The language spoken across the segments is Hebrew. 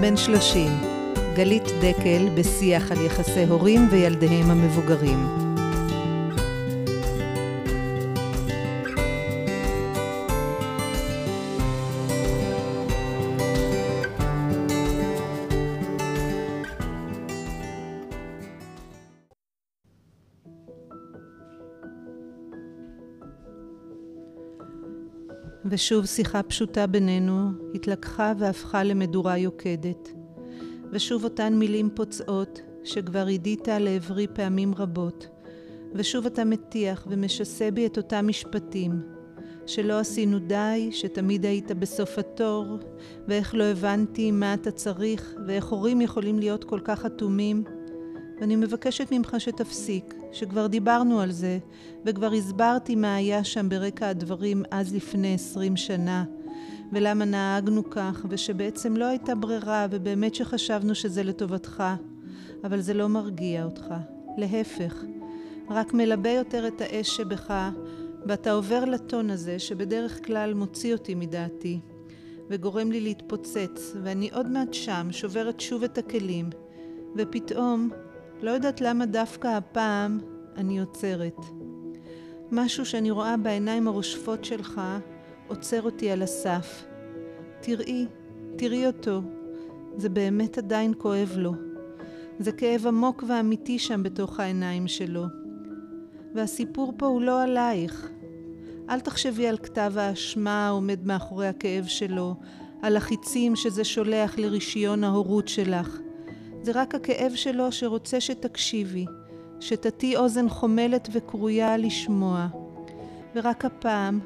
בן שלושים, גלית דקל בשיח על יחסי הורים וילדיהם המבוגרים. ושוב שיחה פשוטה בינינו התלקחה והפכה למדורה יוקדת. ושוב אותן מילים פוצעות שכבר עידית לעברי פעמים רבות. ושוב אתה מטיח ומשסה בי את אותם משפטים. שלא עשינו די, שתמיד היית בסוף התור, ואיך לא הבנתי מה אתה צריך, ואיך הורים יכולים להיות כל כך אטומים. ואני מבקשת ממך שתפסיק, שכבר דיברנו על זה, וכבר הסברתי מה היה שם ברקע הדברים אז לפני עשרים שנה, ולמה נהגנו כך, ושבעצם לא הייתה ברירה, ובאמת שחשבנו שזה לטובתך, אבל זה לא מרגיע אותך. להפך, רק מלבה יותר את האש שבך, ואתה עובר לטון הזה, שבדרך כלל מוציא אותי מדעתי, וגורם לי להתפוצץ, ואני עוד מעט שם, שוברת שוב את הכלים, ופתאום לא יודעת למה דווקא הפעם אני עוצרת. משהו שאני רואה בעיניים הרושפות שלך עוצר אותי על הסף. תראי, תראי אותו. זה באמת עדיין כואב לו. זה כאב עמוק ואמיתי שם בתוך העיניים שלו. והסיפור פה הוא לא עלייך. אל תחשבי על כתב האשמה העומד מאחורי הכאב שלו, על החיצים שזה שולח לרישיון ההורות שלך. זה רק הכאב שלו שרוצה שתקשיבי, שתטי אוזן חומלת וכרויה לשמוע. ורק הפעם,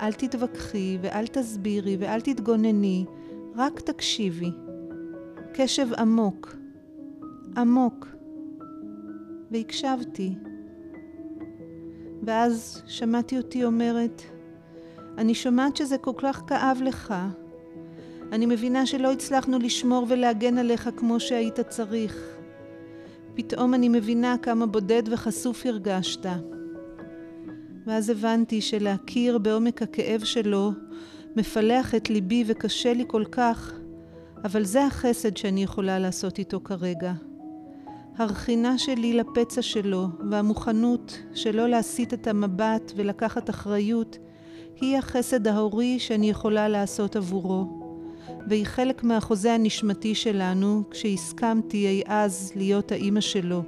אל תתווכחי ואל תסבירי ואל תתגונני, רק תקשיבי. קשב עמוק, עמוק. והקשבתי. ואז שמעתי אותי אומרת, אני שומעת שזה כל כך כאב לך, אני מבינה שלא הצלחנו לשמור ולהגן עליך כמו שהיית צריך. פתאום אני מבינה כמה בודד וחשוף הרגשת. ואז הבנתי שלהכיר בעומק הכאב שלו מפלח את ליבי וקשה לי כל כך, אבל זה החסד שאני יכולה לעשות איתו כרגע. הרכינה שלי לפצע שלו והמוכנות שלא להסיט את המבט ולקחת אחריות היא החסד ההורי שאני יכולה לעשות עבורו. והיא חלק מהחוזה הנשמתי שלנו כשהסכמתי אי אז להיות האימא שלו,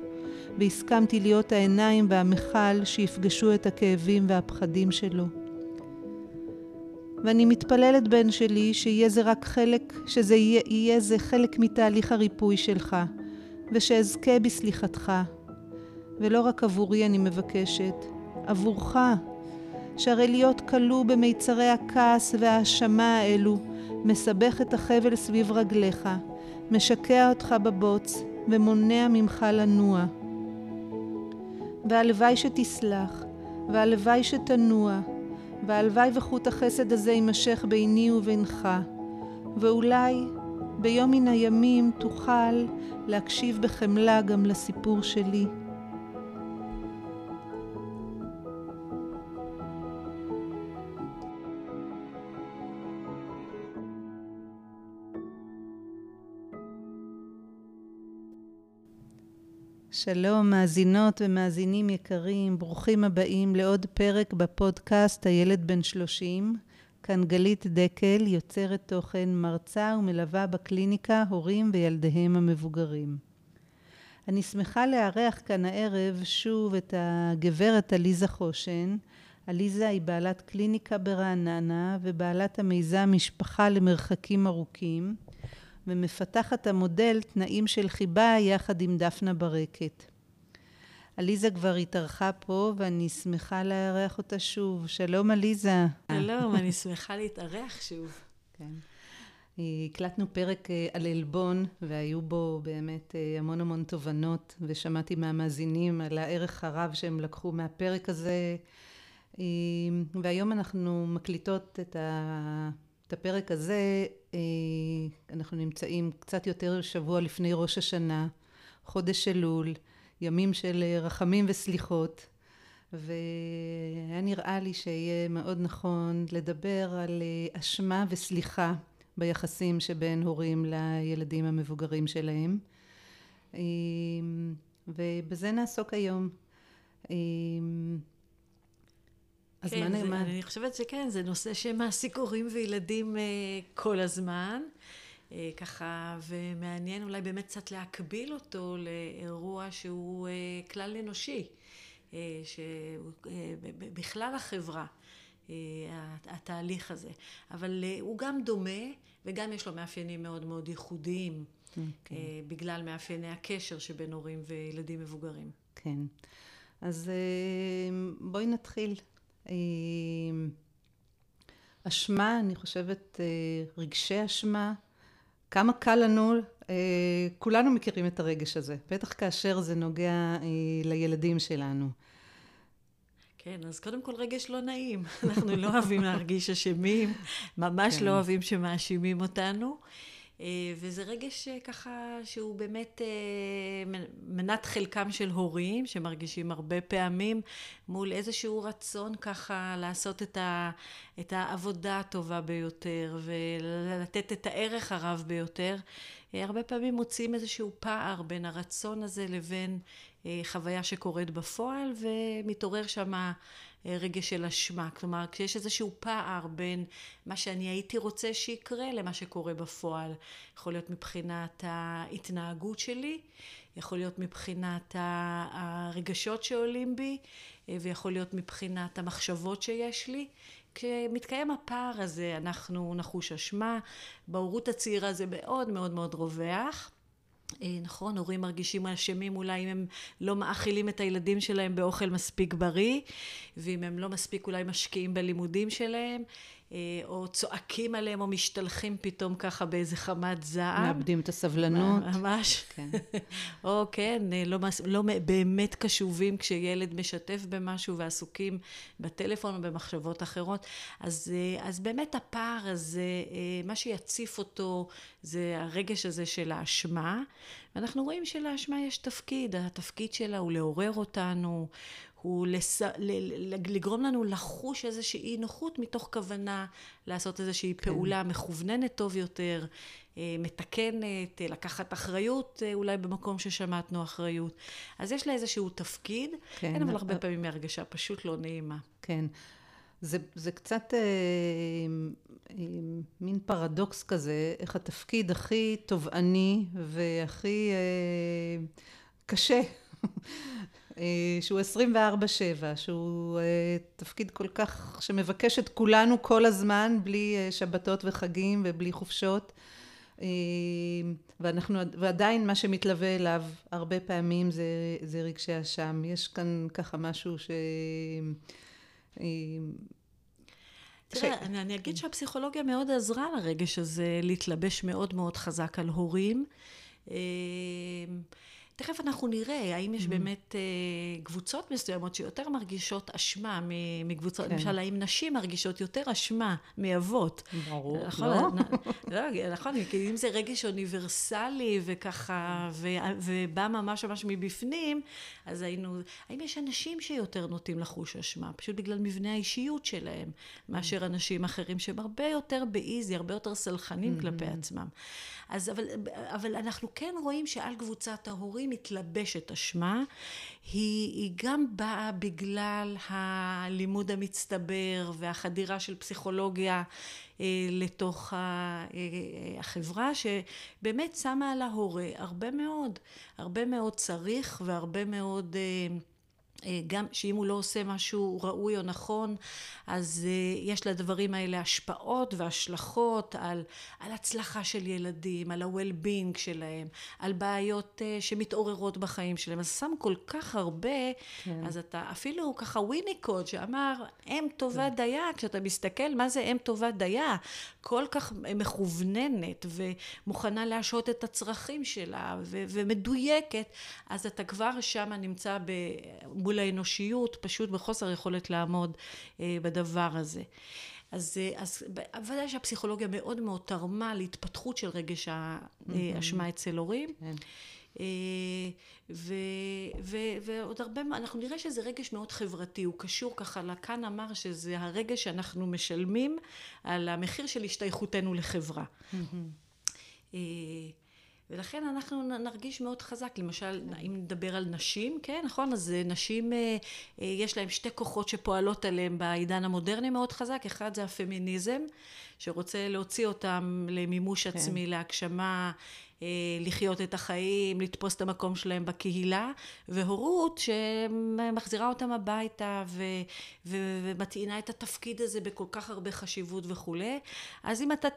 והסכמתי להיות העיניים והמכל שיפגשו את הכאבים והפחדים שלו. ואני מתפללת בן שלי שיהיה זה רק חלק, שזה יהיה, יהיה זה חלק מתהליך הריפוי שלך, ושאזכה בסליחתך. ולא רק עבורי אני מבקשת, עבורך, שהרי להיות כלוא במיצרי הכעס וההאשמה האלו, מסבך את החבל סביב רגליך, משקע אותך בבוץ ומונע ממך לנוע. והלוואי שתסלח, והלוואי שתנוע, והלוואי וחוט החסד הזה יימשך ביני ובינך, ואולי ביום מן הימים תוכל להקשיב בחמלה גם לסיפור שלי. שלום, מאזינות ומאזינים יקרים, ברוכים הבאים לעוד פרק בפודקאסט הילד בן שלושים. כאן גלית דקל, יוצרת תוכן, מרצה ומלווה בקליניקה הורים וילדיהם המבוגרים. אני שמחה לארח כאן הערב שוב את הגברת עליזה חושן. עליזה היא בעלת קליניקה ברעננה ובעלת המיזם משפחה למרחקים ארוכים. ומפתחת המודל תנאים של חיבה יחד עם דפנה ברקת. עליזה כבר התארחה פה ואני שמחה לארח אותה שוב. שלום עליזה. שלום, אני שמחה להתארח שוב. כן. הקלטנו פרק אה, על עלבון והיו בו באמת אה, המון המון תובנות ושמעתי מהמאזינים על הערך הרב שהם לקחו מהפרק הזה אה, והיום אנחנו מקליטות את הפרק הזה אה, אנחנו נמצאים קצת יותר שבוע לפני ראש השנה, חודש אלול, ימים של אה, רחמים וסליחות, והיה נראה לי שיהיה מאוד נכון לדבר על אה, אשמה וסליחה ביחסים שבין הורים לילדים המבוגרים שלהם. ובזה נעסוק היום. אז כן, מה נאמר? אני חושבת שכן, זה נושא שמעסיק הורים וילדים כל הזמן. אה, ככה, ומעניין אולי באמת קצת להקביל אותו לאירוע שהוא אה, כלל אנושי, אה, שבכלל החברה, התהליך הזה. אבל הוא גם דומה, וגם יש לו מאפיינים מאוד מאוד ייחודיים, okay. אוקיי. בגלל מאפייני הקשר שבין הורים וילדים מבוגרים. כן. אז בואי נתחיל. אשמה, אני חושבת, רגשי אשמה, כמה קל לנו, אה, כולנו מכירים את הרגש הזה, בטח כאשר זה נוגע אה, לילדים שלנו. כן, אז קודם כל רגש לא נעים. אנחנו לא אוהבים להרגיש אשמים, ממש כן. לא אוהבים שמאשימים אותנו. אה, וזה רגש אה, ככה שהוא באמת אה, מנת חלקם של הורים שמרגישים הרבה פעמים מול איזשהו רצון ככה לעשות את, ה, את העבודה הטובה ביותר ולתת את הערך הרב ביותר. הרבה פעמים מוצאים איזשהו פער בין הרצון הזה לבין חוויה שקורית בפועל ומתעורר שם רגש של אשמה. כלומר, כשיש איזשהו פער בין מה שאני הייתי רוצה שיקרה למה שקורה בפועל. יכול להיות מבחינת ההתנהגות שלי, יכול להיות מבחינת הרגשות שעולים בי, ויכול להיות מבחינת המחשבות שיש לי. כשמתקיים הפער הזה אנחנו נחוש אשמה, בהורות הצעירה זה מאוד מאוד מאוד רווח. אה, נכון, הורים מרגישים אשמים אולי אם הם לא מאכילים את הילדים שלהם באוכל מספיק בריא, ואם הם לא מספיק אולי משקיעים בלימודים שלהם, או צועקים עליהם או משתלחים פתאום ככה באיזה חמת זעם. מאבדים את הסבלנות. ממש. כן. או כן, אה, לא, לא באמת קשובים כשילד משתף במשהו ועסוקים בטלפון או במחשבות אחרות. אז, אה, אז באמת הפער הזה, מה שיציף אותו זה הרגש הזה של האשמה. ואנחנו רואים שלאשמה יש תפקיד, התפקיד שלה הוא לעורר אותנו, הוא לס... לגרום לנו לחוש איזושהי נוחות מתוך כוונה לעשות איזושהי כן. פעולה מכווננת טוב יותר, אה, מתקנת, אה, לקחת אחריות אה, אולי במקום ששמטנו אחריות. אז יש לה איזשהו תפקיד, כן, אבל הרבה פעמים הרגשה פשוט לא נעימה. כן. זה, זה קצת אה, אה, מין פרדוקס כזה, איך התפקיד הכי תובעני והכי אה, קשה שהוא 24-7, שהוא אה, תפקיד כל כך, שמבקש את כולנו כל הזמן, בלי אה, שבתות וחגים ובלי חופשות. ואנחנו, ועדיין מה שמתלווה אליו הרבה פעמים זה, זה רגשי אשם. יש כאן ככה משהו ש... תראה, ש... אני, אני אגיד שהפסיכולוגיה מאוד עזרה לרגש הזה להתלבש מאוד מאוד חזק על הורים. תכף אנחנו נראה האם יש mm-hmm. באמת uh, קבוצות מסוימות שיותר מרגישות אשמה מקבוצות, כן. למשל האם נשים מרגישות יותר אשמה מאבות. ברור, נכון, לא. לא, נכון, כי אם זה רגש אוניברסלי וככה, ו, ובא ממש ממש מבפנים, אז היינו, האם יש אנשים שיותר נוטים לחוש אשמה, פשוט בגלל מבנה האישיות שלהם, מאשר אנשים אחרים שהם הרבה יותר באיזי, הרבה יותר סלחנים mm-hmm. כלפי עצמם. אז אבל, אבל אנחנו כן רואים שעל קבוצת ההורים מתלבשת אשמה. היא, היא גם באה בגלל הלימוד המצטבר והחדירה של פסיכולוגיה אה, לתוך ה, אה, החברה, שבאמת שמה על ההורה הרבה מאוד, הרבה מאוד צריך והרבה מאוד... אה, אה, גם שאם הוא לא עושה משהו ראוי או נכון, אז אה, יש לדברים האלה השפעות והשלכות על, על הצלחה של ילדים, על ה-well-being שלהם, על בעיות אה, שמתעוררות בחיים שלהם. אז שם כל כך הרבה, כן. אז אתה אפילו ככה וויניקוד שאמר, אם טובה כן. דייה, כשאתה מסתכל מה זה אם טובה דייה, כל כך מכווננת ומוכנה להשעות את הצרכים שלה ו- ומדויקת, אז אתה כבר שם נמצא ב... מול האנושיות, פשוט בחוסר יכולת לעמוד אה, בדבר הזה. אז, אה, אז ודאי שהפסיכולוגיה מאוד מאוד תרמה להתפתחות של רגש האשמה אצל הורים. כן. ו, ו, ועוד הרבה, אנחנו נראה שזה רגש מאוד חברתי, הוא קשור ככה, לקאן אמר שזה הרגש שאנחנו משלמים על המחיר של השתייכותנו לחברה. ולכן אנחנו נרגיש מאוד חזק, למשל, אם נדבר על נשים, כן, נכון? אז אה, נשים, אה, אה, יש להם שתי כוחות שפועלות עליהם בעידן המודרני מאוד חזק, אחד זה הפמיניזם, שרוצה להוציא אותם למימוש כן. עצמי, להגשמה, לחיות את החיים, לתפוס את המקום שלהם בקהילה, והורות שמחזירה אותם הביתה ו, ו, ומטעינה את התפקיד הזה בכל כך הרבה חשיבות וכולי. אז אם אתה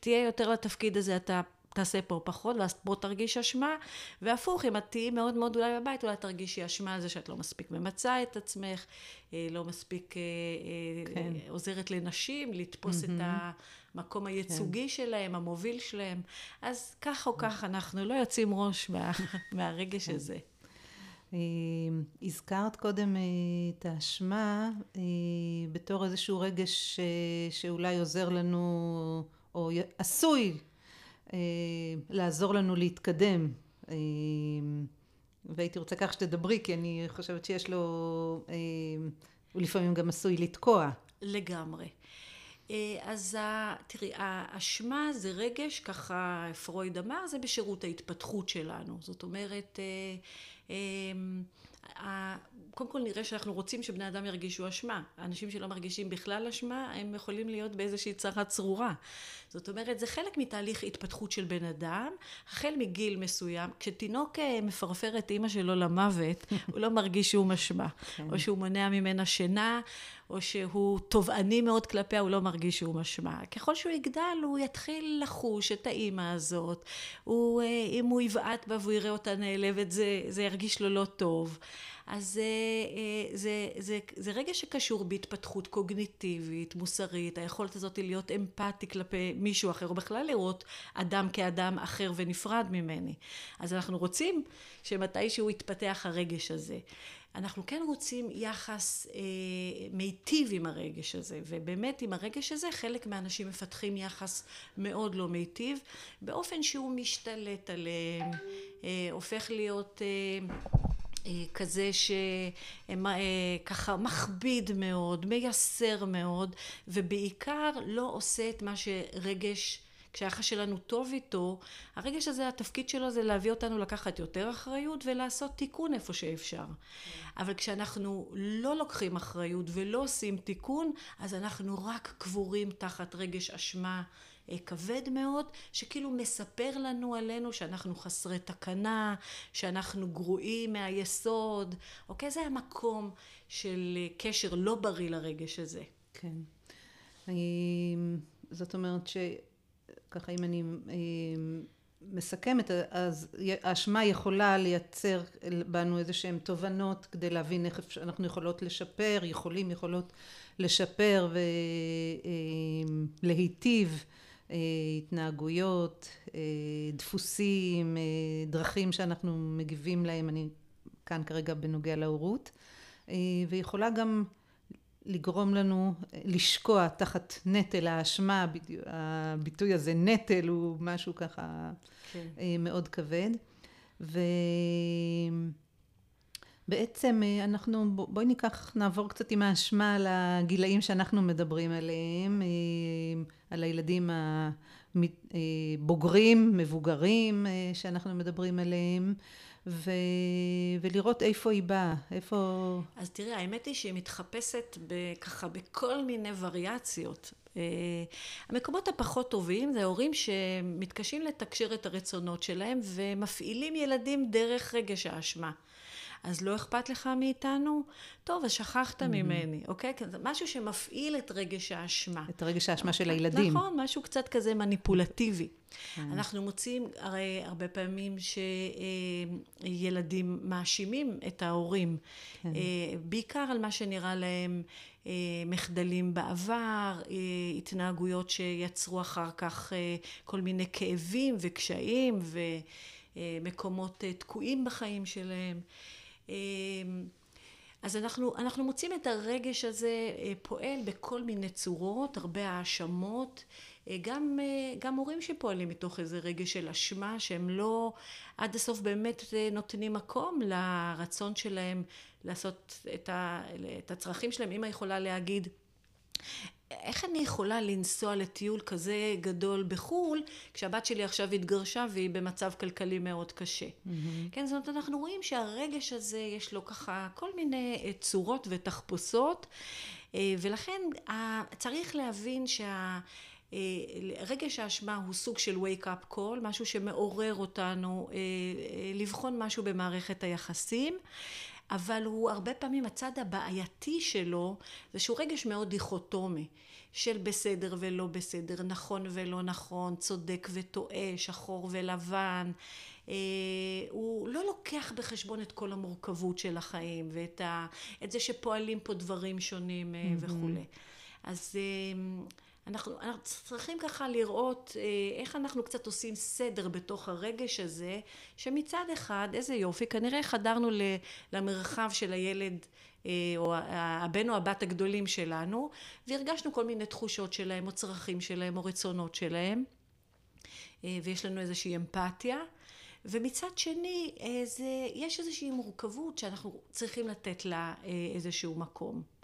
תהיה יותר לתפקיד הזה, אתה תעשה פה פחות, ואז פה תרגיש אשמה, והפוך, אם את תהיי מאוד מאוד אולי בבית, אולי תרגישי אשמה על זה שאת לא מספיק ממצה את עצמך, אה, לא מספיק אה, אה, כן. עוזרת לנשים לתפוס mm-hmm. את המקום הייצוגי כן. שלהם, המוביל שלהם. אז כך או כך אנחנו לא יוצאים ראש מה, מהרגש כן. הזה. הזכרת קודם את האשמה בתור איזשהו רגש שאולי עוזר לנו, או עשוי לעזור לנו להתקדם. אה, והייתי רוצה כך שתדברי, כי אני חושבת שיש לו, אה, הוא לפעמים גם עשוי לתקוע. לגמרי. אז תראי, האשמה זה רגש, ככה פרויד אמר, זה בשירות ההתפתחות שלנו. זאת אומרת, קודם כל נראה שאנחנו רוצים שבני אדם ירגישו אשמה. אנשים שלא מרגישים בכלל אשמה, הם יכולים להיות באיזושהי צרה צרורה. זאת אומרת, זה חלק מתהליך התפתחות של בן אדם, החל מגיל מסוים. כשתינוק אה, מפרפר את אימא שלו למוות, הוא לא מרגיש שום אשמה. כן. או שהוא מונע ממנה שינה, או שהוא תובעני מאוד כלפיה, הוא לא מרגיש שום אשמה. ככל שהוא יגדל, הוא יתחיל לחוש את האימא הזאת. הוא, אה, אם הוא יבעט בה והוא יראה אותה נעלבת, זה, זה ירגיש לו לא טוב. אז זה, אה, זה, זה, זה רגע שקשור בהתפתחות קוגניטיבית, מוסרית, היכולת הזאת להיות אמפתי כלפי מישהו אחר, או בכלל לראות אדם כאדם אחר ונפרד ממני. אז אנחנו רוצים שמתישהו יתפתח הרגש הזה. אנחנו כן רוצים יחס אה, מיטיב עם הרגש הזה, ובאמת עם הרגש הזה חלק מהאנשים מפתחים יחס מאוד לא מיטיב, באופן שהוא משתלט עליהם, אה, הופך להיות... אה, אה, כזה שככה אה, מכביד מאוד, מייסר מאוד, ובעיקר לא עושה את מה שרגש, כשהיחס שלנו טוב איתו, הרגש הזה, התפקיד שלו זה להביא אותנו לקחת יותר אחריות ולעשות תיקון איפה שאפשר. אבל כשאנחנו לא לוקחים אחריות ולא עושים תיקון, אז אנחנו רק קבורים תחת רגש אשמה. אה, כבד מאוד, שכאילו מספר לנו עלינו שאנחנו חסרי תקנה, שאנחנו גרועים מהיסוד, אוקיי? זה המקום של אה, קשר לא בריא לרגש הזה. כן. זאת אומרת שככה אם אני מסכמת, אז האשמה יכולה לייצר בנו איזה שהן תובנות כדי להבין איך אנחנו יכולות לשפר, יכולים, יכולות לשפר ולהיטיב אה, התנהגויות, אה, דפוסים, אה, דרכים שאנחנו מגיבים להם, אני כאן כרגע בנוגע להורות, ויכולה גם לגרום לנו לשקוע תחת נטל האשמה, הביטוי הזה נטל הוא משהו ככה כן. מאוד כבד. ו... בעצם אה, אנחנו, בואי ניקח, נעבור קצת עם האשמה על הגילאים שאנחנו מדברים עליהם, אה, על הילדים הבוגרים, אה, מבוגרים שאנחנו מדברים עליהם, ו, ולראות איפה היא באה, איפה... אז תראי, האמת היא שהיא מתחפשת ככה בכל מיני וריאציות. המקומות הפחות טובים זה הורים שמתקשים לתקשר את הרצונות שלהם ומפעילים ילדים דרך רגש האשמה. אז לא אכפת לך מאיתנו? טוב, אז שכחת mm-hmm. ממני, אוקיי? זה משהו שמפעיל את רגש האשמה. את רגש האשמה של הילדים. נכון, משהו קצת כזה מניפולטיבי. Mm-hmm. אנחנו מוצאים הרי הרבה פעמים שילדים מאשימים את ההורים, כן. אה, בעיקר על מה שנראה להם אה, מחדלים בעבר, אה, התנהגויות שיצרו אחר כך כל מיני כאבים וקשיים ומקומות תקועים בחיים שלהם. אמ, אז אנחנו, אנחנו מוצאים את הרגש הזה אה, פועל בכל מיני צורות, הרבה האשמות, אה, גם, אה, גם הורים שפועלים מתוך איזה רגש של אשמה, שהם לא עד הסוף באמת נותנים מקום לרצון שלהם לעשות את, ה, את הצרכים שלהם. אמא יכולה להגיד, איך אני יכולה לנסוע לטיול כזה גדול בחו"ל, כשהבת שלי עכשיו התגרשה והיא במצב כלכלי מאוד קשה. Mm-hmm. כן, זאת אומרת, אנחנו רואים שהרגש הזה, יש לו ככה כל מיני אה, צורות ותחפושות, אה, ולכן צריך להבין שה... אה, רגש האשמה הוא סוג של wake up call, משהו שמעורר אותנו לבחון משהו במערכת היחסים. אבל הוא הרבה פעמים הצד הבעייתי שלו זה שהוא רגש מאוד דיכוטומי של בסדר ולא בסדר, נכון ולא נכון, צודק וטועה, שחור ולבן. אה, הוא לא לוקח בחשבון את כל המורכבות של החיים ואת ה, את זה שפועלים פה דברים שונים אה, mm-hmm. וכולי. אז אה, אנחנו, אנחנו צריכים ככה לראות אה, איך אנחנו קצת עושים סדר בתוך הרגש הזה, שמצד אחד, איזה יופי, כנראה חדרנו למרחב של הילד אה, או הבן או הבת הגדולים שלנו, והרגשנו כל מיני תחושות שלהם, או צרכים שלהם, או רצונות שלהם, אה, ויש לנו איזושהי אמפתיה. ומצד שני, זה, יש איזושהי מורכבות שאנחנו צריכים לתת לה איזשהו מקום.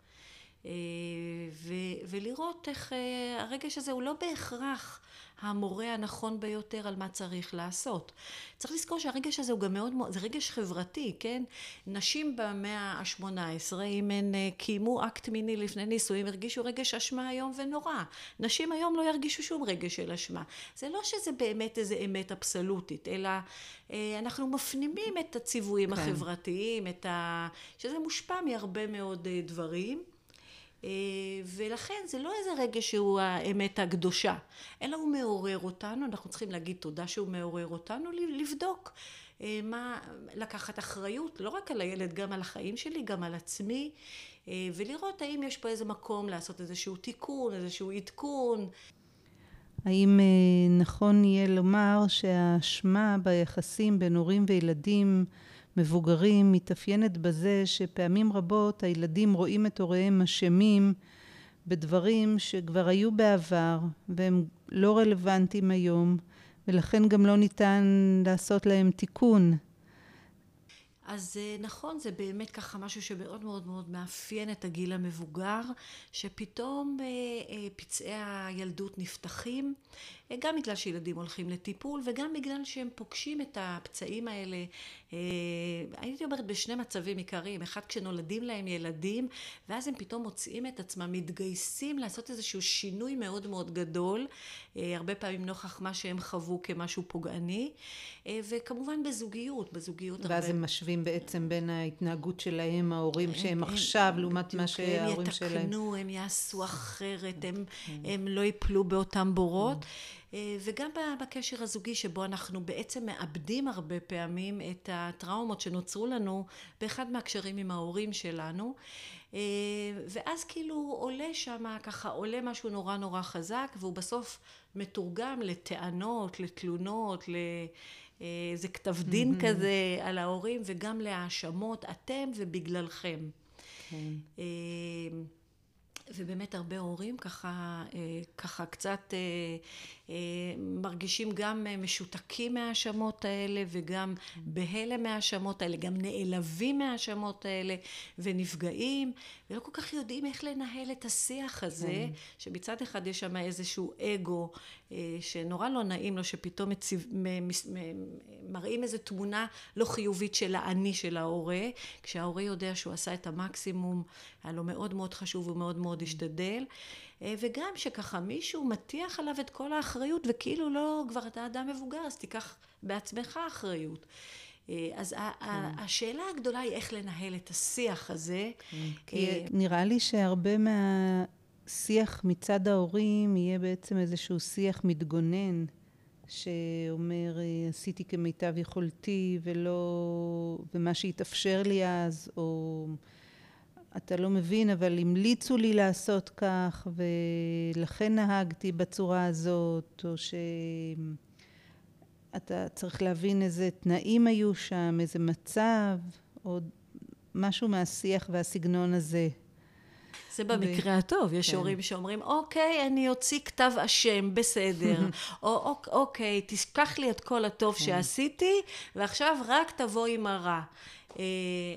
אה, ו- ולראות איך אה, הרגש הזה הוא לא בהכרח המורה הנכון ביותר על מה צריך לעשות. צריך לזכור שהרגש הזה הוא גם מאוד מאוד, זה רגש חברתי, כן? נשים במאה ה-18, אם הן אה, קיימו אקט מיני לפני נישואים, הרגישו רגש אשמה איום ונורא. נשים היום לא ירגישו שום רגש של אשמה. זה לא שזה באמת איזה אמת אבסולוטית, אלא אנחנו מפנימים את הציוויים כן. החברתיים, את ה... שזה מושפע מהרבה מאוד דברים. אה, ולכן זה לא איזה רגע שהוא האמת הקדושה, אלא הוא מעורר אותנו, אנחנו צריכים להגיד תודה שהוא מעורר אותנו, לבדוק אה, מה, לקחת אחריות, לא רק על הילד, גם על החיים שלי, גם על עצמי, אה, ולראות האם יש פה איזה מקום לעשות איזשהו תיקון, איזשהו עדכון. האם נכון יהיה לומר שהאשמה ביחסים בין הורים וילדים מבוגרים מתאפיינת בזה שפעמים רבות הילדים רואים את הוריהם אשמים בדברים שכבר היו בעבר והם לא רלוונטיים היום ולכן גם לא ניתן לעשות להם תיקון. אז אה, נכון, זה באמת ככה משהו שמאוד מאוד מאוד מאפיין את הגיל המבוגר, שפתאום אה, אה, פצעי הילדות נפתחים, גם בגלל שילדים הולכים לטיפול וגם בגלל שהם פוגשים את הפצעים האלה, הייתי אומרת בשני מצבים עיקריים, אחד כשנולדים להם ילדים ואז הם פתאום מוצאים את עצמם מתגייסים לעשות איזשהו שינוי מאוד מאוד גדול, הרבה פעמים נוכח מה שהם חוו כמשהו פוגעני, וכמובן בזוגיות, בזוגיות ואז הרבה... הם משווים בעצם בין ההתנהגות שלהם, ההורים הם, שהם הם, עכשיו, לעומת מה שההורים שלהם. הם יתקנו, הם יעשו אחרת, הם, הם לא ייפלו באותם בורות. אה, וגם בקשר הזוגי שבו אנחנו בעצם מאבדים הרבה פעמים את הטראומות שנוצרו לנו באחד מהקשרים עם ההורים שלנו. אה, ואז כאילו עולה שם, ככה עולה משהו נורא נורא חזק, והוא בסוף מתורגם לטענות, לתלונות, ל... איזה כתב דין mm-hmm. כזה על ההורים, וגם להאשמות, אתם ובגללכם. כן. אה, ובאמת הרבה הורים ככה, אה, ככה קצת אה, מרגישים גם משותקים מההאשמות האלה וגם בהלם מההאשמות האלה, גם נעלבים מההאשמות האלה ונפגעים ולא כל כך יודעים איך לנהל את השיח הזה, כן. שמצד אחד יש שם איזשהו אגו אה, שנורא לא נעים לו שפתאום מציב, מראים איזו תמונה לא חיובית של האני של ההורה, כשההורה יודע שהוא עשה את המקסימום, היה לו מאוד מאוד חשוב ומאוד מאוד השתדל. אה, וגם שככה מישהו מטיח עליו את כל האחריות וכאילו לא, כבר אתה אדם מבוגר אז תיקח בעצמך אחריות. אה, אז כן. השאלה הגדולה היא איך לנהל את השיח הזה. כן. כי אה, נראה לי שהרבה מהשיח מצד ההורים יהיה בעצם איזשהו שיח מתגונן. שאומר עשיתי כמיטב יכולתי ולא ומה שהתאפשר לי אז או אתה לא מבין, אבל המליצו לי לעשות כך, ולכן נהגתי בצורה הזאת, או שאתה צריך להבין איזה תנאים היו שם, איזה מצב, או משהו מהשיח והסגנון הזה. זה במקרה הטוב, יש כן. הורים שאומרים, אוקיי, אני אוציא כתב אשם, בסדר. או אוקיי, תשכח לי את כל הטוב כן. שעשיתי, ועכשיו רק תבוא עם הרע. אה,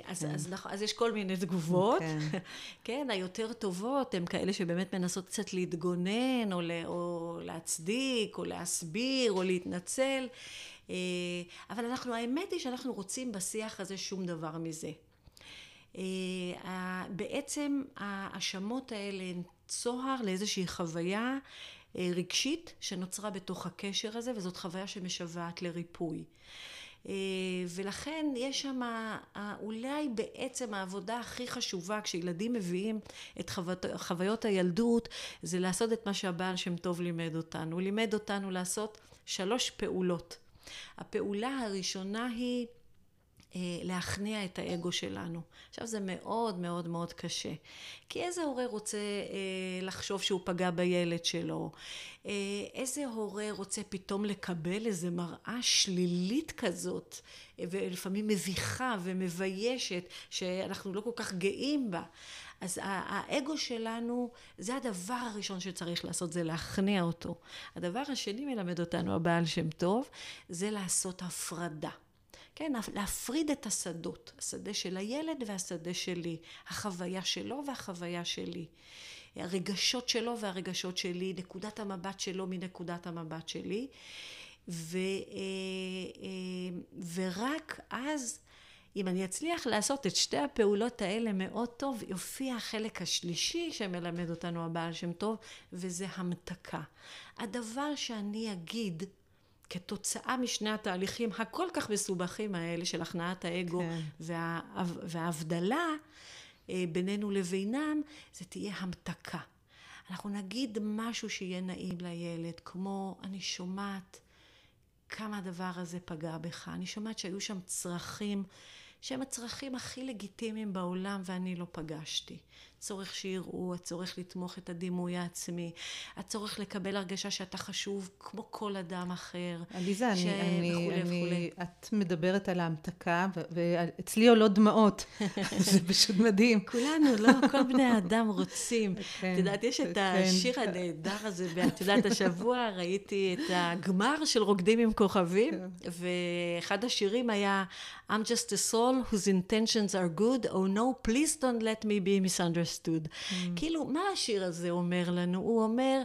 אז, כן. אז, אז, אז יש כל מיני תגובות, כן. כן, היותר טובות הן כאלה שבאמת מנסות קצת להתגונן, או, או להצדיק, או להסביר, או להתנצל, אה, אבל אנחנו, האמת היא שאנחנו רוצים בשיח הזה שום דבר מזה. אה, בעצם ההאשמות האלה הן צוהר לאיזושהי חוויה רגשית שנוצרה בתוך הקשר הזה, וזאת חוויה שמשוועת לריפוי. אה, ולכן יש שם אולי בעצם העבודה הכי חשובה כשילדים מביאים את חוויות, חוויות הילדות זה לעשות את מה שהבעל שם טוב לימד אותנו. הוא לימד אותנו לעשות שלוש פעולות. הפעולה הראשונה היא להכניע את האגו שלנו. עכשיו זה מאוד מאוד מאוד קשה. כי איזה הורה רוצה אה, לחשוב שהוא פגע בילד שלו? אה, איזה הורה רוצה פתאום לקבל איזה מראה שלילית כזאת, ולפעמים מביכה ומביישת, שאנחנו לא כל כך גאים בה. אז האגו שלנו, זה הדבר הראשון שצריך לעשות, זה להכניע אותו. הדבר השני מלמד אותנו הבעל שם טוב, זה לעשות הפרדה. כן, להפריד את השדות, השדה של הילד והשדה שלי, החוויה שלו והחוויה שלי, הרגשות שלו והרגשות שלי, נקודת המבט שלו מנקודת המבט שלי, ו, אה, אה, ורק אז אם אני אצליח לעשות את שתי הפעולות האלה מאוד טוב, יופיע החלק השלישי שמלמד אותנו הבעל שם טוב, וזה המתקה. הדבר שאני אגיד כתוצאה משני התהליכים הכל כך מסובכים האלה של הכנעת האגו כן. וה, וההבדלה אה, בינינו לבינם, זה תהיה המתקה. אנחנו נגיד משהו שיהיה נעים לילד, כמו אני שומעת כמה הדבר הזה פגע בך, אני שומעת שהיו שם צרכים שהם הצרכים הכי לגיטימיים בעולם ואני לא פגשתי. הצורך שיראו, הצורך לתמוך את הדימוי העצמי, הצורך לקבל הרגשה שאתה חשוב כמו כל אדם אחר. עליזה, ש... אני, וכולי, אני, וכולי. את מדברת על ההמתקה, ואצלי עולות דמעות, זה פשוט מדהים. כולנו, לא, כל בני האדם רוצים. כן, את יודעת, יש את כן. השיר הנהדר הזה, ואת יודעת, השבוע ראיתי את הגמר של רוקדים עם כוכבים, כן. ואחד השירים היה I'm just a soul whose intentions are good, oh no, please don't let me be misunderstood. Understood. Mm. כאילו, מה השיר הזה אומר לנו? הוא אומר,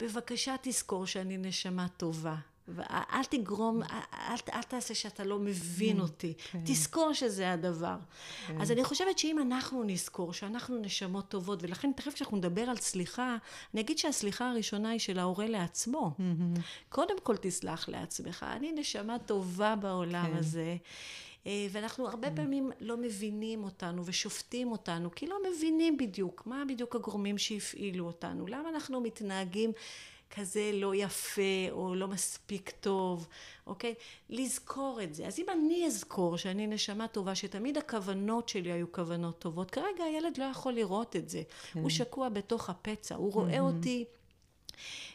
בבקשה תזכור שאני נשמה טובה. ואל תגרום, אל, אל, אל תעשה שאתה לא מבין mm, אותי. כן. תזכור שזה הדבר. כן. אז אני חושבת שאם אנחנו נזכור שאנחנו נשמות טובות, ולכן תכף כשאנחנו נדבר על סליחה, אני אגיד שהסליחה הראשונה היא של ההורה לעצמו. Mm-hmm. קודם כל תסלח לעצמך. אני נשמה טובה בעולם כן. הזה. אה, ואנחנו הרבה mm. פעמים לא מבינים אותנו ושופטים אותנו, כי לא מבינים בדיוק מה בדיוק הגורמים שהפעילו אותנו, למה אנחנו מתנהגים כזה לא יפה או לא מספיק טוב, אוקיי? לזכור את זה. אז אם אני אזכור שאני נשמה טובה, שתמיד הכוונות שלי היו כוונות טובות, כרגע הילד לא יכול לראות את זה. כן. הוא שקוע בתוך הפצע, הוא רואה mm-hmm. אותי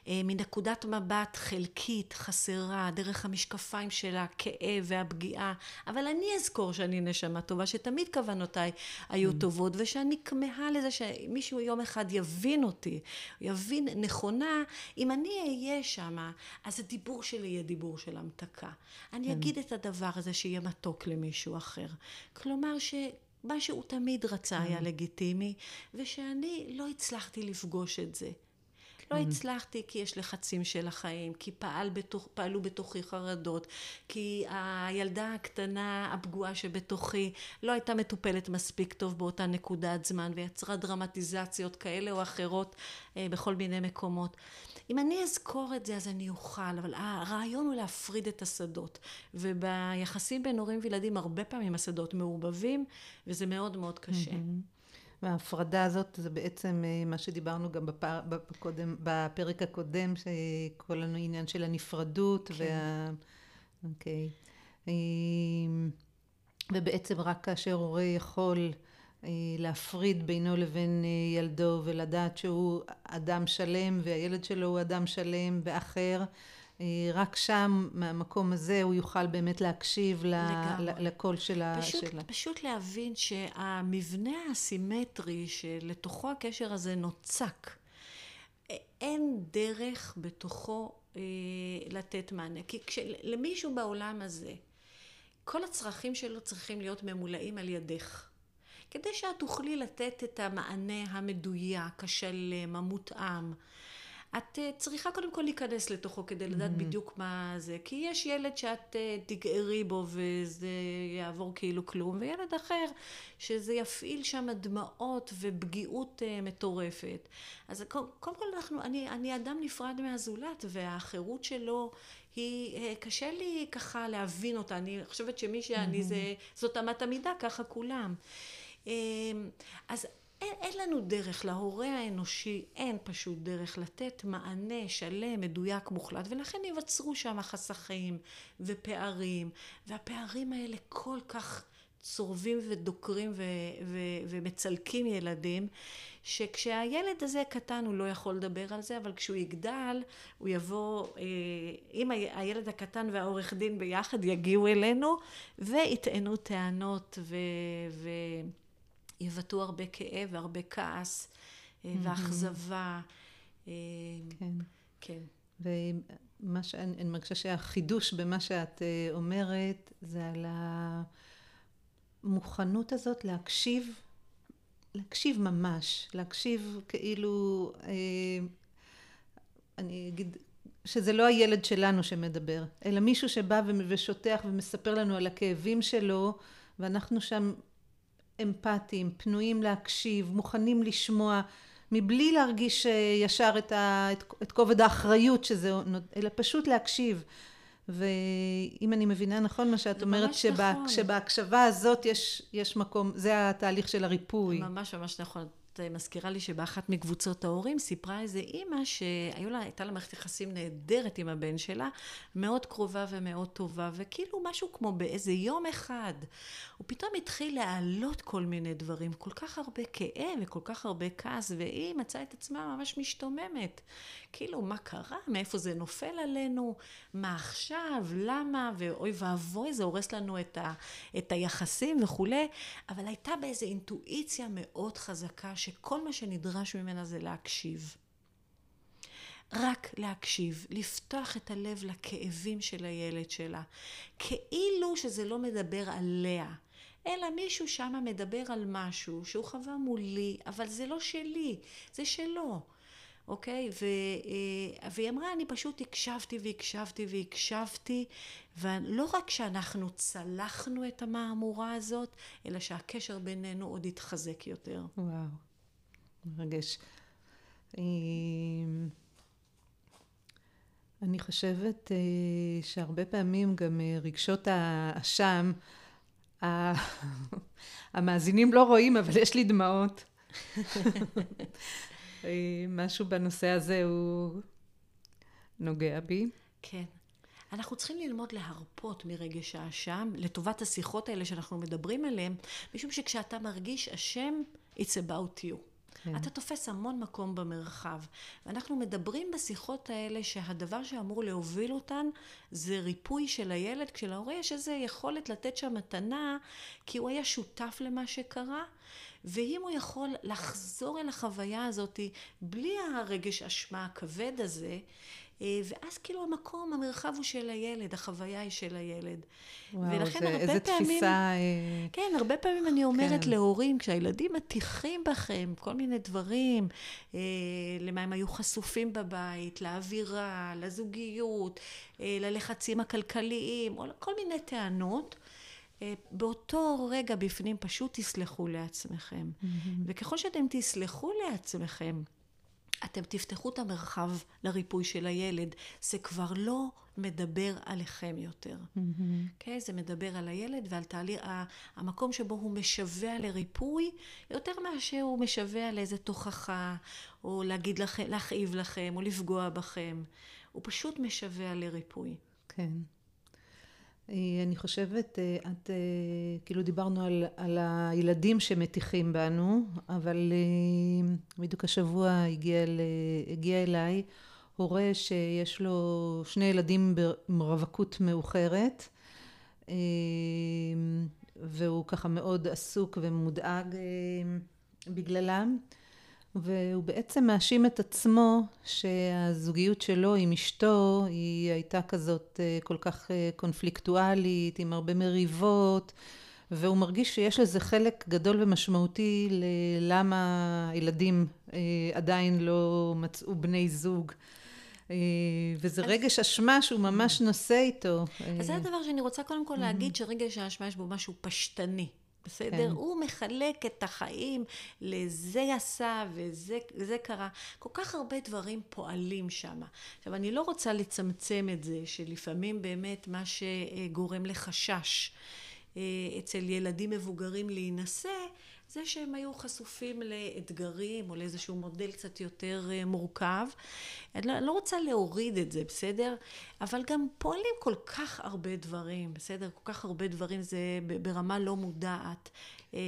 מנקודת מבט חלקית, חסרה, דרך המשקפיים של הכאב והפגיעה, אבל אני אזכור שאני נשמה טובה, שתמיד כוונותיי היו mm. טובות, ושאני כמהה לזה שמישהו יום אחד יבין אותי, יבין נכונה, אם אני אהיה שמה, אז הדיבור שלי יהיה דיבור של המתקה. אני כן. אגיד את הדבר הזה שיהיה מתוק למישהו אחר. כלומר ש... מה שהוא תמיד רצה היה mm. לגיטימי, ושאני לא הצלחתי לפגוש את זה. לא mm-hmm. הצלחתי כי יש לחצים של החיים, כי פעל בתוך, פעלו בתוכי חרדות, כי הילדה הקטנה הפגועה שבתוכי לא הייתה מטופלת מספיק טוב באותה נקודת זמן ויצרה דרמטיזציות כאלה או אחרות אה, בכל מיני מקומות. אם אני אזכור את זה אז אני אוכל, אבל הרעיון הוא להפריד את השדות. וביחסים בין הורים וילדים הרבה פעמים השדות מעורבבים וזה מאוד מאוד קשה. Mm-hmm. וההפרדה הזאת זה בעצם אה, מה שדיברנו גם בפר, בקודם, בפרק הקודם, שכל העניין של הנפרדות כן. וה... אוקיי. אה, ובעצם רק כאשר הורה יכול אה, להפריד בינו לבין ילדו ולדעת שהוא אדם שלם והילד שלו הוא אדם שלם ואחר רק שם, מהמקום הזה, הוא יוכל באמת להקשיב לגמרי. לקול של ה... פשוט, שלה. פשוט להבין שהמבנה הסימטרי שלתוכו הקשר הזה נוצק, אין דרך בתוכו אה, לתת מענה. כי כשלמישהו בעולם הזה, כל הצרכים שלו צריכים להיות ממולאים על ידך. כדי שאת תוכלי לתת את המענה המדויק, השלם, המותאם. את אה, צריכה קודם כל להיכנס לתוכו כדי לדעת mm-hmm. בדיוק מה זה. כי יש ילד שאת אה, תגערי בו וזה יעבור כאילו כלום, וילד אחר שזה יפעיל שם דמעות ופגיעות uh, מטורפת. אז קודם כל אנחנו, אני, אני אדם נפרד מהזולת, והחירות שלו היא, קשה לי ככה להבין אותה. אני חושבת שמי שאני mm-hmm. זה, זאת אמת המידה, ככה כולם. אז אין, אין לנו דרך, להורה האנושי אין פשוט דרך לתת מענה שלם, מדויק, מוחלט, ולכן ייווצרו שם חסכים ופערים, והפערים האלה כל כך צורבים ודוקרים ו- ו- ומצלקים ילדים, שכשהילד הזה קטן הוא לא יכול לדבר על זה, אבל כשהוא יגדל, הוא יבוא, אה, אם הילד הקטן והעורך דין ביחד יגיעו אלינו ויטענו טענות ו... ו- יבטאו הרבה כאב והרבה כעס mm-hmm. ואכזבה. אה, כן. כן. ומה שאני מרגישה שהחידוש במה שאת אה, אומרת זה על המוכנות הזאת להקשיב, להקשיב ממש, להקשיב כאילו, אני אגיד, שזה לא הילד שלנו שמדבר, אלא מישהו שבא ושוטח ומספר לנו על הכאבים שלו, ואנחנו שם אמפתיים, פנויים להקשיב, מוכנים לשמוע, מבלי להרגיש אה, ישר את, ה, את, את כובד האחריות שזה, אלא פשוט להקשיב. ואם אני מבינה נכון מה שאת אומרת, שבה, נכון. שבהקשבה הזאת יש, יש מקום, זה התהליך של הריפוי. ממש ממש נכון. מזכירה לי שבאחת מקבוצות ההורים סיפרה איזה אימא שהייתה לה מערכת יחסים נהדרת עם הבן שלה, מאוד קרובה ומאוד טובה, וכאילו משהו כמו באיזה יום אחד, הוא פתאום התחיל להעלות כל מיני דברים, כל כך הרבה כאב וכל כך הרבה כעס, והיא מצאה את עצמה ממש משתוממת. כאילו, מה קרה? מאיפה זה נופל עלינו? מה עכשיו? למה? ואוי ואבוי, זה הורס לנו את, ה, את היחסים וכולי, אבל הייתה באיזו אינטואיציה מאוד חזקה, שכל מה שנדרש ממנה זה להקשיב. רק להקשיב, לפתוח את הלב לכאבים של הילד שלה, כאילו שזה לא מדבר עליה, אלא מישהו שם מדבר על משהו שהוא חווה מולי, אבל זה לא שלי, זה שלו. אוקיי? ו, אה, והיא אמרה, אני פשוט הקשבתי והקשבתי והקשבתי, ולא רק שאנחנו צלחנו את המהמורה הזאת, אלא שהקשר בינינו עוד התחזק יותר. וואו, מרגש. אה, אני חושבת אה, שהרבה פעמים גם רגשות האשם, המאזינים לא רואים, אבל יש לי דמעות. משהו בנושא הזה הוא נוגע בי. כן. אנחנו צריכים ללמוד להרפות מרגש האשם לטובת השיחות האלה שאנחנו מדברים עליהן, משום שכשאתה מרגיש אשם, it's about you. כן. אתה תופס המון מקום במרחב. ואנחנו מדברים בשיחות האלה שהדבר שאמור להוביל אותן זה ריפוי של הילד, כשלהורה יש איזו יכולת לתת שם מתנה, כי הוא היה שותף למה שקרה, ואם הוא יכול לחזור אל החוויה הזאת בלי הרגש אשמה הכבד הזה, אה, ואז כאילו המקום, המרחב הוא של הילד, החוויה היא של הילד. וואו, ולכן זה, הרבה איזה פעמים... תפיסה... אה, כן, הרבה פעמים אני אומרת כן. להורים, כשהילדים מטיחים בכם כל מיני דברים, אה, למה הם היו חשופים בבית, לאווירה, לזוגיות, ללחצים הכלכליים, או כל מיני טענות, אה, באותו רגע בפנים פשוט תסלחו לעצמכם. Mm-hmm. וככל שאתם תסלחו לעצמכם, אתם תפתחו את המרחב לריפוי של הילד. זה כבר לא מדבר עליכם יותר. Mm-hmm. Okay, אוקיי? זה מדבר על הילד ועל תהליך, המקום שבו הוא משווע לריפוי, יותר מאשר הוא משווע לאיזה תוכחה, או להגיד לכם, להכאיב לכם, או לפגוע בכם. הוא פשוט משווע לריפוי. כן. אה, אני חושבת, אה, את, אה, כאילו דיברנו על, על הילדים שמטיחים בנו, אבל בדיוק השבוע הגיע, הגיע אליי הורה שיש לו שני ילדים עם רווקות מאוחרת, אה, והוא ככה מאוד עסוק ומודאג אה, בגללם. והוא בעצם מאשים את עצמו שהזוגיות שלו עם אשתו היא הייתה כזאת אה, כל כך אה, קונפליקטואלית, עם הרבה מריבות, והוא מרגיש שיש לזה חלק גדול ומשמעותי ללמה הילדים אה, עדיין לא מצאו בני זוג. וזה רגש אשמה שהוא ממש נושא איתו. אז זה הדבר שאני רוצה קודם כל להגיד, שרגש האשמה יש בו משהו פשטני. בסדר? כן. הוא מחלק את החיים לזה עשה וזה קרה. כל כך הרבה דברים פועלים שם. עכשיו, אני לא רוצה לצמצם את זה, שלפעמים באמת מה שגורם לחשש אה, אצל ילדים מבוגרים להינשא, זה שהם היו חשופים לאתגרים או לאיזשהו מודל קצת יותר אה, מורכב. אני לא, אני לא רוצה להוריד את זה, בסדר? אבל גם פועלים כל כך הרבה דברים, בסדר? כל כך הרבה דברים זה ברמה לא מודעת. אה,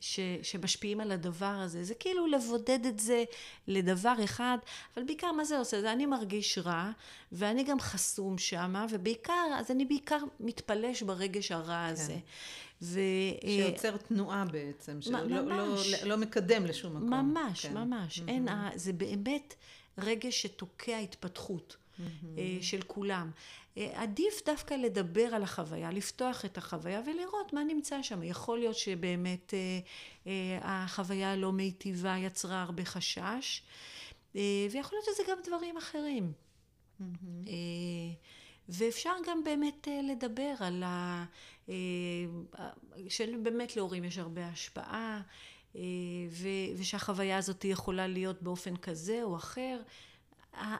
ש, שמשפיעים על הדבר הזה. זה כאילו לבודד את זה לדבר אחד, אבל בעיקר מה זה עושה? זה אני מרגיש רע, ואני גם חסום שמה, ובעיקר, אז אני בעיקר מתפלש ברגש הרע הזה. כן. ו... שיוצר תנועה בעצם, שלא לא, לא, לא מקדם לשום מקום. ממש, כן. ממש. Mm-hmm. אין, זה באמת רגש שתוקע התפתחות mm-hmm. של כולם. אה, עדיף דווקא לדבר על החוויה, לפתוח את החוויה ולראות מה נמצא שם. יכול להיות שבאמת אה, אה, החוויה הלא מיטיבה יצרה הרבה חשש, ויכול להיות שזה גם דברים אחרים. Mm-hmm. ואפשר גם באמת לדבר על ה... שבאמת להורים יש הרבה השפעה, ושהחוויה הזאת יכולה להיות באופן כזה או אחר.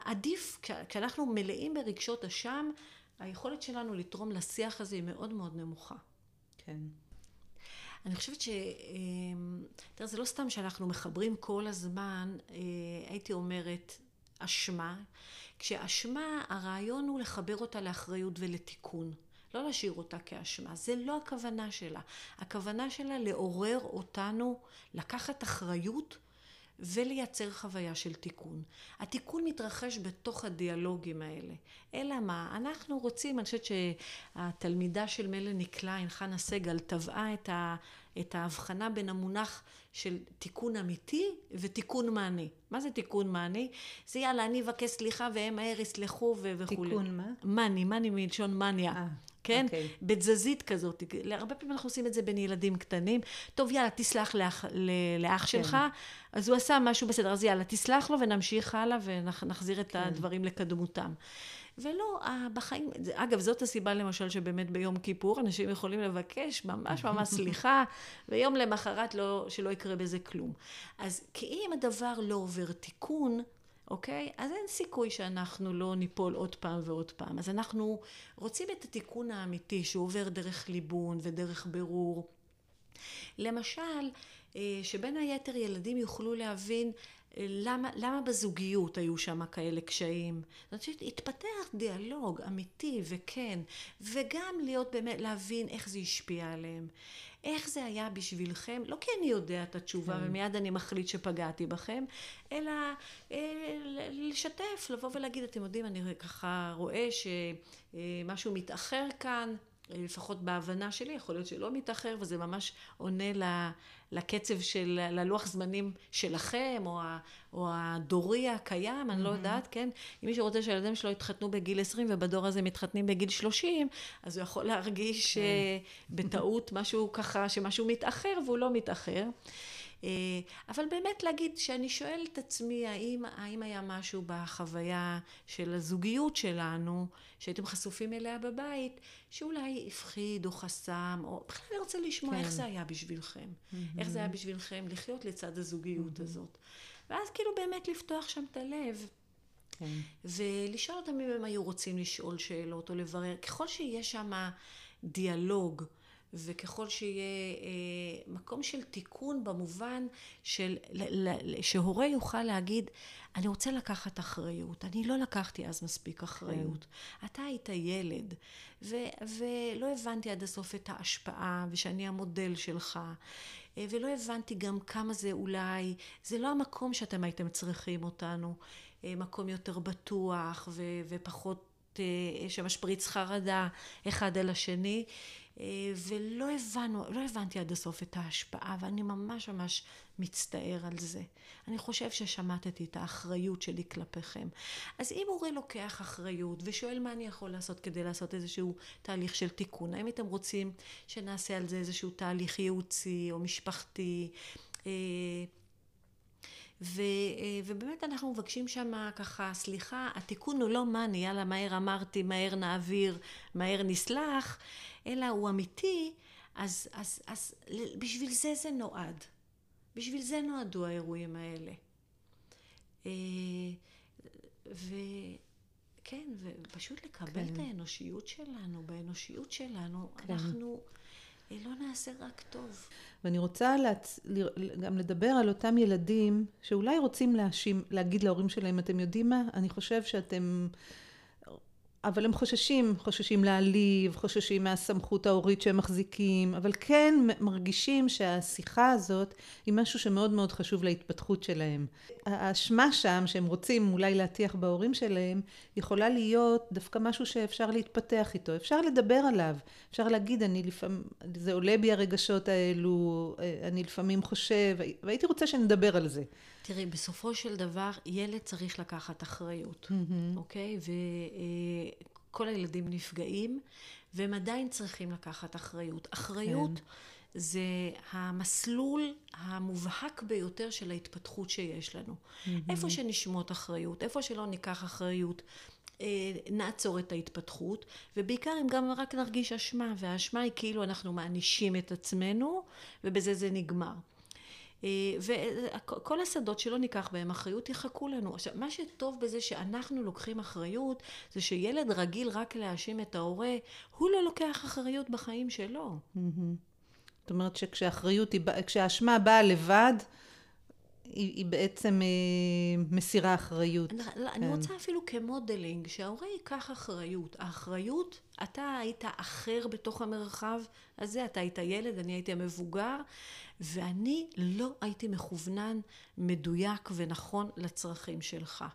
עדיף, כשאנחנו מלאים ברגשות אשם, היכולת שלנו לתרום לשיח הזה היא מאוד מאוד נמוכה. כן. אני חושבת ש... אמ, תראה, זה לא סתם שאנחנו מחברים כל הזמן, אה, הייתי אומרת, אשמה. כשאשמה, הרעיון הוא לחבר אותה לאחריות ולתיקון. לא להשאיר אותה כאשמה, זה לא הכוונה שלה. הכוונה שלה לעורר אותנו לקחת אחריות ולייצר חוויה של תיקון. התיקון מתרחש בתוך הדיאלוגים האלה. אלא מה? אנחנו רוצים, אני חושבת שהתלמידה של מלאני קליין, חנה סגל, טבעה את, ה, את ההבחנה בין המונח של תיקון אמיתי ותיקון מעני. מה זה תיקון מעני? זה יאללה, אני אבקש סליחה והם מהר יסלחו וכולי. תיקון מה? מאני, מאני מלשון מניה. 아. אה. כן? Okay. אוקיי. בתזזית כזאת. הרבה פעמים אנחנו עושים את זה בין ילדים קטנים. טוב, יאללה, תסלח לאח, לאח כן. שלך. אז הוא עשה משהו בסדר, אז יאללה, תסלח לו ונמשיך הלאה ונחזיר את כן. הדברים לקדמותם. ולא, בחיים, אגב, זאת הסיבה למשל שבאמת ביום כיפור אנשים יכולים לבקש ממש ממש סליחה, ויום למחרת לא, שלא יקרה בזה כלום. אז כי אם הדבר לא עובר תיקון, אוקיי? אז אין סיכוי שאנחנו לא ניפול עוד פעם ועוד פעם. אז אנחנו רוצים את התיקון האמיתי שהוא עובר דרך ליבון ודרך ברור. למשל, אה, שבין היתר ילדים יוכלו להבין אה, למה, למה בזוגיות היו שם כאלה קשיים. זאת אומרת שהתפתח דיאלוג אמיתי וכן, וגם להיות באמת, להבין איך זה השפיע עליהם. איך זה היה בשבילכם, לא כי אני יודע את התשובה כן. ומיד אני מחליט שפגעתי בכם, אלא אה, לשתף, לבוא ולהגיד, אתם יודעים, אני ככה רואה שמשהו מתאחר כאן, לפחות בהבנה שלי, יכול להיות שלא מתאחר, וזה ממש עונה לקצב של, ללוח זמנים שלכם, או, ה, או הדורי הקיים, אני לא יודעת, כן? אם מישהו רוצה שהילדים שלו יתחתנו בגיל 20 ובדור הזה מתחתנים בגיל 30, אז הוא יכול להרגיש כן. אה, בטעות משהו ככה, שמשהו מתאחר והוא לא מתאחר. אה, אבל באמת להגיד שאני שואלת את עצמי האם, האם היה משהו בחוויה של הזוגיות שלנו שהייתם חשופים אליה בבית שאולי הפחיד או חסם או בכלל אני רוצה לשמוע כן. איך זה היה בשבילכם mm-hmm. איך זה היה בשבילכם לחיות לצד הזוגיות mm-hmm. הזאת ואז כאילו באמת לפתוח שם את הלב כן. ולשאול אותם אם הם היו רוצים לשאול שאלות או לברר ככל שיש שם דיאלוג וככל שיהיה אה, מקום של תיקון במובן של, שהורה יוכל להגיד, אני רוצה לקחת אחריות, אני לא לקחתי אז מספיק אחריות. כן. אתה היית ילד, ו, ולא הבנתי עד הסוף את ההשפעה, ושאני המודל שלך. אה, ולא הבנתי גם כמה זה אולי, זה לא המקום שאתם הייתם צריכים אותנו, מקום יותר בטוח ו- ופחות שמשפריץ חרדה אחד על השני. ולא הבנו, לא הבנתי עד הסוף את ההשפעה, ואני ממש ממש מצטער על זה. אני חושב ששמטתי את האחריות שלי כלפיכם. אז אם הורה לוקח אחריות ושואל מה אני יכול לעשות כדי לעשות איזשהו תהליך של תיקון, האם אתם רוצים שנעשה על זה איזשהו תהליך ייעוצי או משפחתי? ו, אה, ובאמת אנחנו מבקשים שם ככה, סליחה, התיקון הוא לא מאני, יאללה, מהר אמרתי, מהר נעביר, מהר נסלח, אלא הוא אמיתי, אז, אז, אז בשביל זה זה נועד. בשביל זה נועדו האירועים האלה. אה, וכן, ופשוט לקבל כן. את האנושיות שלנו, באנושיות שלנו, כן. אנחנו לא נעשה רק טוב. ואני רוצה להצ... גם לדבר על אותם ילדים שאולי רוצים להשים, להגיד להורים שלהם, אתם יודעים מה? אני חושב שאתם... אבל הם חוששים, חוששים להעליב, חוששים מהסמכות ההורית שהם מחזיקים, אבל כן מרגישים שהשיחה הזאת היא משהו שמאוד מאוד חשוב להתפתחות שלהם. האשמה שם שהם רוצים אולי להטיח בהורים שלהם, יכולה להיות דווקא משהו שאפשר להתפתח איתו, אפשר לדבר עליו, אפשר להגיד אני לפעמים, זה עולה בי הרגשות האלו, אני לפעמים חושב, והייתי רוצה שנדבר על זה. תראי, בסופו של דבר, ילד צריך לקחת אחריות, mm-hmm. אוקיי? וכל הילדים נפגעים, והם עדיין צריכים לקחת אחריות. אחריות כן. זה המסלול המובהק ביותר של ההתפתחות שיש לנו. Mm-hmm. איפה שנשמות אחריות, איפה שלא ניקח אחריות. אה, נעצור את ההתפתחות, ובעיקר אם גם רק נרגיש אשמה, והאשמה היא כאילו אנחנו מענישים את עצמנו, ובזה זה נגמר. אה, וכל השדות שלא ניקח בהם אחריות יחכו לנו. עכשיו, מה שטוב בזה שאנחנו לוקחים אחריות, זה שילד רגיל רק להאשים את ההורה, הוא לא לוקח אחריות בחיים שלו. זאת אומרת שכשהאחריות, כשהאשמה באה לבד, היא, היא בעצם אה, מסירה אחריות. אני, כן. אני רוצה אפילו כמודלינג, שההורה ייקח אחריות. האחריות, אתה היית אחר בתוך המרחב הזה, אתה היית ילד, אני הייתי המבוגר, ואני לא הייתי מכוונן מדויק ונכון לצרכים שלך.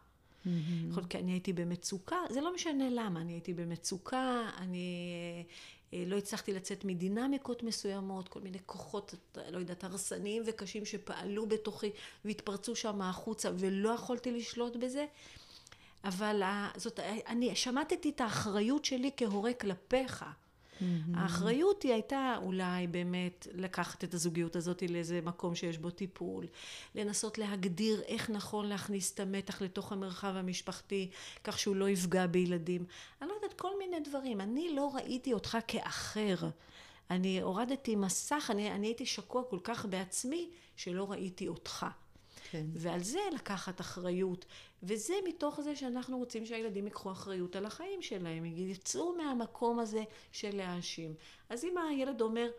יכול להיות כי אני הייתי במצוקה, זה לא משנה למה, אני הייתי במצוקה, אני אה, לא הצלחתי לצאת מדינמיקות מסוימות, כל מיני כוחות, לא יודעת, הרסניים וקשים שפעלו בתוכי והתפרצו שם החוצה ולא יכולתי לשלוט בזה. אבל זאת, אני שמטתי את האחריות שלי כהורה כלפיך. Mm-hmm. האחריות היא הייתה אולי באמת לקחת את הזוגיות הזאת לאיזה מקום שיש בו טיפול, לנסות להגדיר איך נכון להכניס את המתח לתוך המרחב המשפחתי, כך שהוא לא יפגע בילדים. אני לא יודעת, כל מיני דברים. אני לא ראיתי אותך כאחר. אני הורדתי מסך, אני, אני הייתי שקוע כל כך בעצמי, שלא ראיתי אותך. כן. ועל זה לקחת אחריות. וזה מתוך זה שאנחנו רוצים שהילדים ייקחו אחריות על החיים שלהם, יצאו מהמקום הזה של להאשים. אז אם הילד אומר,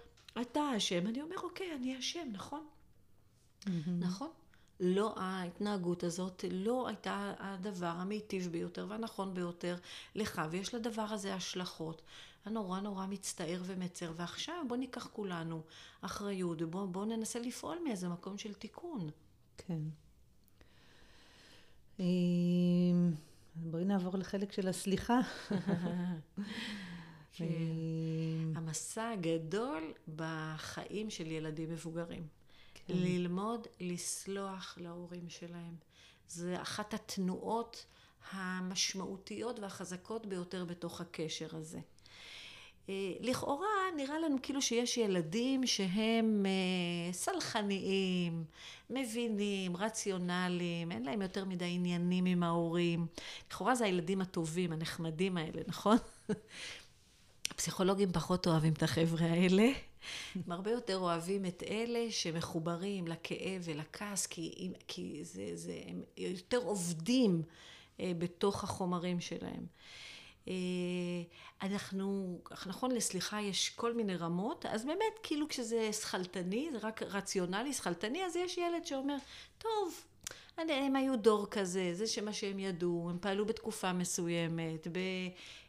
אתה אשם, אני אומר, אוקיי, אני אשם, נכון? Mm-hmm. נכון? לא, ההתנהגות הזאת לא הייתה הדבר המיטיב ביותר והנכון ביותר לך, ויש לדבר הזה השלכות. אני נורא נורא מצטער ומצר, ועכשיו בוא ניקח כולנו אחריות, ובוא ננסה לפעול מאיזה מקום של תיקון. כן. אמ, בואי נעבור לחלק של הסליחה. כן. אמ, המסע הגדול בחיים של ילדים מבוגרים. כן. ללמוד לסלוח להורים שלהם. זה אחת התנועות המשמעותיות והחזקות ביותר בתוך הקשר הזה. אה, לכאורה נראה לנו כאילו שיש ילדים שהם אה, סלחניים, מבינים, רציונליים, אין להם יותר מדי עניינים עם ההורים. לכאורה זה הילדים הטובים, הנחמדים האלה, נכון? הפסיכולוגים פחות אוהבים את החבר'ה האלה. הם הרבה יותר אוהבים את אלה שמחוברים לכאב ולכעס, כי, כי זה, זה, הם יותר עובדים אה, בתוך החומרים שלהם. אה, אנחנו, נכון, לסליחה יש כל מיני רמות, אז באמת, כאילו כשזה שכלתני, זה רק רציונלי, שכלתני, אז יש ילד שאומר, טוב, הם היו דור כזה, זה שמה שהם ידעו, הם פעלו בתקופה מסוימת,